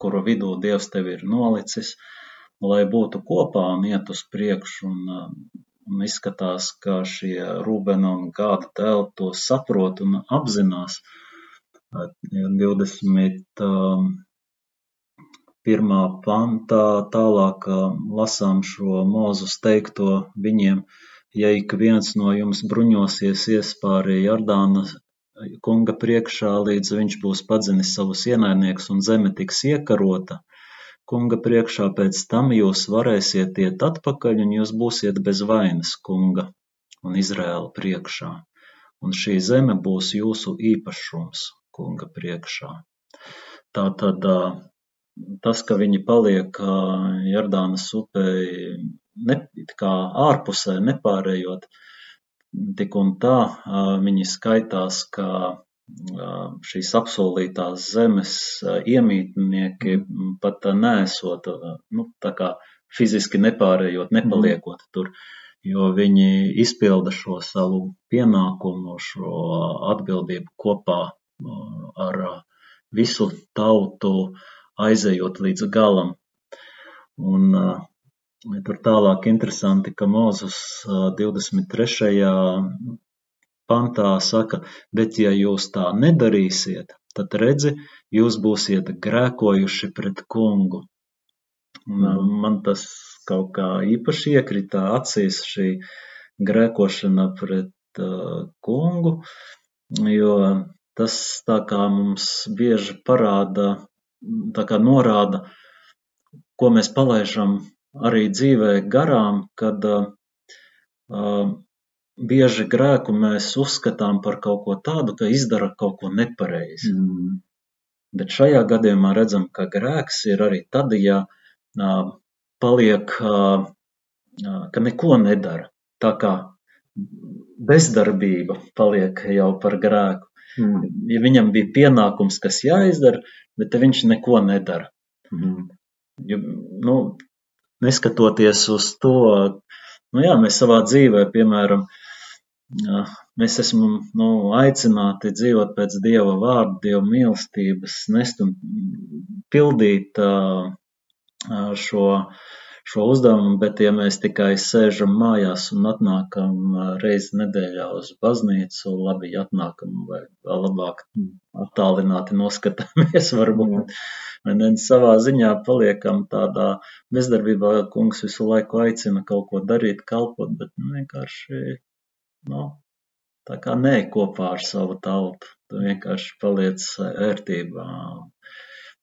kuru vidū Dievs tev ir nolicis, lai būtu kopā un iet uz priekšu. Un, un izskatās, ka šie Rūbena un Gāda tēli to saprot un apzinās. 20. pirmā pantā tālāk lasām šo mūzus teikto viņiem, ja ik viens no jums bruņosies iespāri Jordāna kunga priekšā, līdz viņš būs padzinis savus ienaidniekus un zeme tiks iekarota. Kunga priekšā pēc tam jūs varēsiet iet atpakaļ un jūs būsiet bez vainas kunga un Izraēla priekšā. Un šī zeme būs jūsu īpašums kunga priekšā. Tā tad tas, ka viņi paliek Jordānas upē ne, kā ārpusē, nepārējot, tik un tā viņi skaitās kā šīs apsolītās zemes iemītnieki, pat nesot, nu, tā kā fiziski nepārējot, nepaliekot tur, jo viņi izpilda šo savu pienākumu, šo atbildību kopā ar visu tautu, aizejot līdz galam. Un Tur tālāk interesanti, ka Mozus 23. pantā saka, bet ja jūs tā nedarīsiet, tad redzi, jūs būsiet grēkojuši pret kungu. Un man tas kaut kā īpaši iekrita acīs šī grēkošana pret uh, kungu, jo tas tā kā mums bieži parāda, tā kā norāda, ko mēs palaižam arī dzīvē garām, kad uh, bieži grēku mēs uzskatām par kaut ko tādu, ka izdara kaut ko nepareizi. Mm. Bet šajā gadījumā redzam, ka grēks ir arī tad, ja uh, paliek, uh, ka neko nedara. Tā kā bezdarbība paliek jau par grēku. Mm. Ja viņam bija pienākums, kas jāizdara, bet viņš neko nedara. Mm. Ja, nu, neskatoties uz to, nu jā, mēs savā dzīvē, piemēram, mēs esam nu, aicināti dzīvot pēc Dieva vārda, Dieva mīlestības, nest un pildīt šo šo uzdevumu, bet ja mēs tikai sēžam mājās un atnākam reizi nedēļā uz baznīcu, labi, atnākam vai labāk attālināti noskatāmies varbūt, vai ne, savā ziņā paliekam tādā bezdarbībā, kungs visu laiku aicina kaut ko darīt, kalpot, bet vienkārši, nu, tā kā nē kopā ar savu tautu, tu vienkārši paliec ērtībā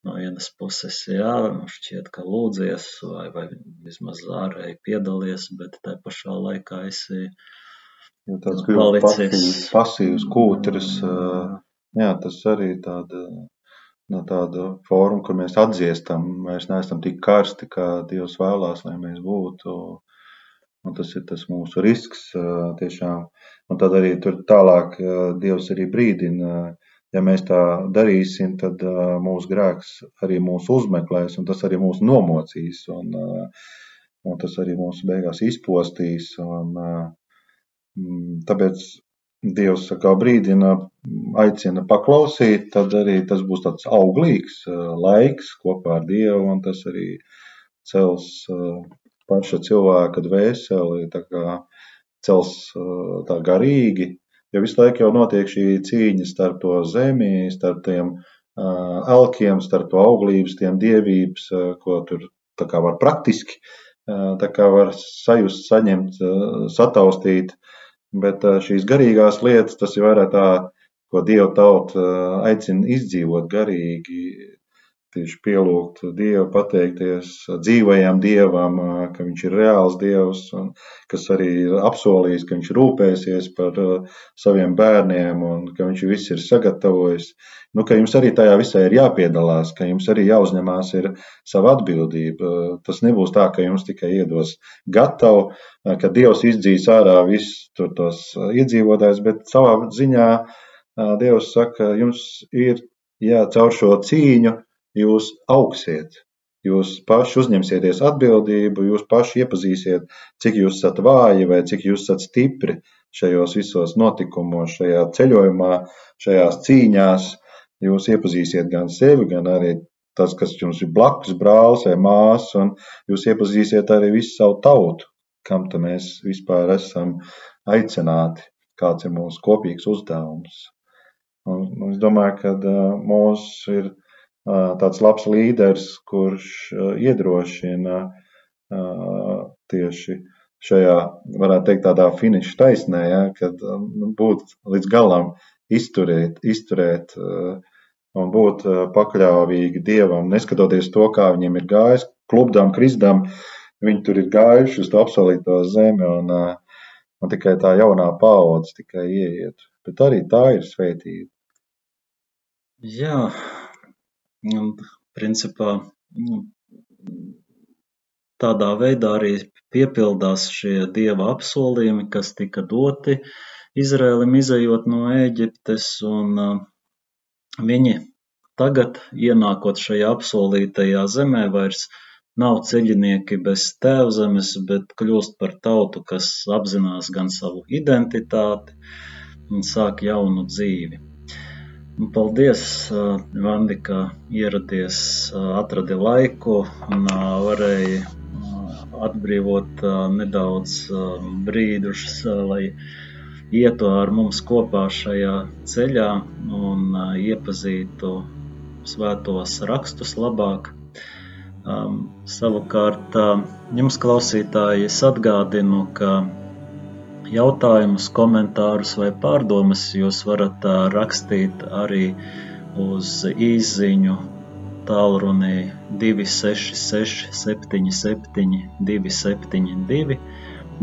no vienas puses, jā, šķiet, ka lūdzies vai, vai vismaz ārēji piedalies, bet tā pašā laikā esi ja tāds palicis. Pasīvs kūtris, jā, tas arī tāda, no tāda forma, kur mēs atdziestam, mēs neesam tik karsti, kā Dievs vēlās, lai mēs būtu. Un tas ir tas mūsu risks tiešām. Un tad arī tur tālāk Dievs arī brīdina, Ja mēs tā darīsim, tad mūsu grēks arī mūs uzmeklēs, un tas arī mūs nomocīs, un, un tas arī mūs beigās izpostīs. Un, tāpēc Dievs kā brīdina, aicina paklausīt, tad arī tas būs tāds auglīgs laiks kopā ar Dievu, un tas arī cels paša cilvēka dvēseli cels tā garīgi, jo visu laiku jau notiek šī cīņa starp to zemi, starp tiem elkiem, starp to auglības, tiem dievības, ko tur tā kā var praktiski, tā kā var sajust, saņemt, sataustīt, bet šīs garīgās lietas, tas ir vairāk tā, ko Dieva tauta aicina izdzīvot garīgi, tieši pielūgt Dievu, pateikties dzīvajam Dievam, ka Viņš ir reāls Dievs, un kas arī ir apsolījis, ka Viņš rūpēsies par saviem bērniem un ka Viņš viss ir sagatavojis. Nu, ka jums arī tajā visā ir jāpiedalās, ka jums arī jāuzņemās ir sava atbildība. Tas nebūs tā, ka jums tikai iedos gatavu, ka Dievs izdzīs ārā visus tos iedzīvotājus, bet savā ziņā Dievs saka, jums ir jā, caur šo cīņu jūs augsiet. Jūs paši uzņemsieties atbildību, jūs paši iepazīsiet, cik jūs esat vāji vai cik jūs esat stipri šajos visos notikumos, šajā ceļojumā, šajās cīņās. Jūs iepazīsiet gan sevi, gan arī tas, kas jums ir blakus, brālis vai māsa, un jūs iepazīsiet arī visu savu tautu, kam tam mēs vispār esam aicināti, kāds ir mūsu kopīgs uzdevums. Un, un es domāju, ka uh, mūsu ir tāds labs līderis, kurš iedrošina tieši šajā, varētu teikt, tādā finiša taisnē, ja, kad nu, būt līdz galam, izturēt, izturēt un būt pakļāvīgi Dievam, neskatoties to, kā viņiem ir gājis, klubdām, krizdām, viņi tur ir gājuši uz to apsolīto zemi, un, un tikai tā jaunā paudze tikai ieiet. Bet arī tā ir svētība. Jā, principā, nu, tādā veidā arī piepildās šie dieva apsolījumi, kas tika doti Izrēlim izējot no Ēģiptes, un viņi tagad, ienākot šajā apsolītajā zemē, vairs nav ceļinieki bez tēvzemes, bet kļūst par tautu, kas apzinās gan savu identitāti un sāk jaunu dzīvi. Paldies, Vandi, ka ieradies, atradi laiku un varēji atbrīvot nedaudz brīdus, lai ietu ar mums kopā šajā ceļā un iepazītu svētos rakstus labāk. Savukārt, jums klausītāji, es atgādinu, ka Jautājumus, komentārus vai pārdomas jūs varat rakstīt arī uz īsiņu tālruni 266, 77, 272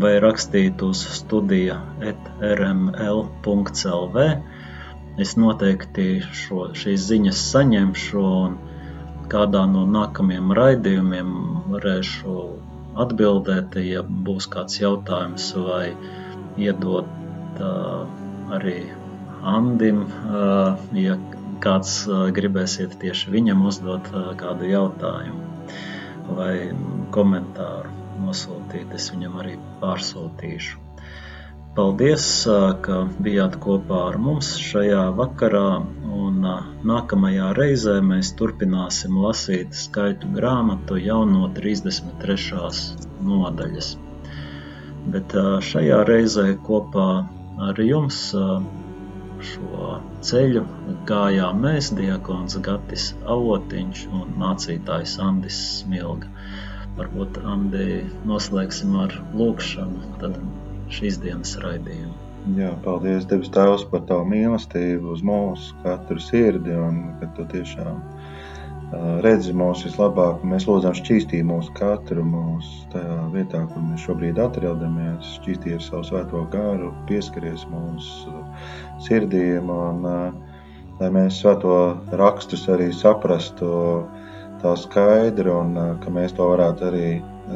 vai rakstīt uz studija rml.clv. Es noteikti šo, šīs ziņas saņemšu un kādā no nākamajiem raidījumiem varēšu atbildēt, ja būs kāds jautājums vai jautājums iedot arī Andim, ja kāds gribēsiet tieši viņam uzdot kādu jautājumu vai komentāru nosūtīt, es viņam arī pārsūtīšu. Paldies, ka bijāt kopā ar mums šajā vakarā, un nākamajā reizē mēs turpināsim lasīt skaitu grāmatu jau no 33. nodaļas. Bet šajā reizē kopā ar jums šo ceļu gājām mēs, Diakons Gatis Avotiņš un mācītājs Andis Smilga. Varbūt, Andi, noslēgsim ar lūkšanu tad šīs dienas raidījumu. Jā, paldies, Debes Tēvs, par Tavu mīlestību uz mūsu katru sirdi un ka Tu tiešām redzi mūs vislabāk, mēs lūdzam šķīstī mūsu katru mūsu tajā vietā, kur mēs šobrīd atrodamies, šķīstī ar savu svēto garu, pieskaries mūsu sirdīm, un lai mēs svēto rakstus arī saprastu tā skaidri, un ka mēs to varētu arī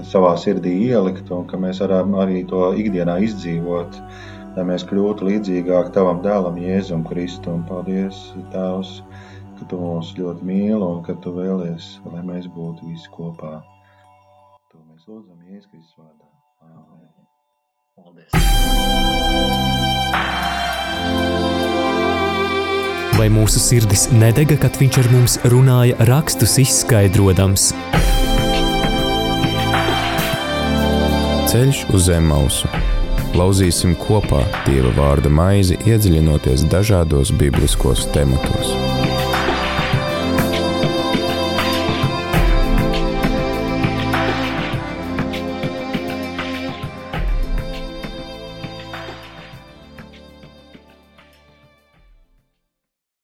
savā sirdī ielikt, un ka mēs varam arī to ikdienā izdzīvot, lai mēs kļūtu līdzīgāk Tavam dēlam Jēzum Kristu, un paldies, Tēvs, ka tu mūs ļoti mīli un ka tu vēlies, lai mēs būtu visi kopā. To mēs lūdzam Jēzus Kristus vārdā. Amen. Paldies! Vai mūsu sirdis nedega, kad viņš ar mums runāja rakstus izskaidrojams? Ceļš uz zem mausu Lauzīsim kopā Dieva vārda maizi, iedziļinoties dažādos bibliskos tematos.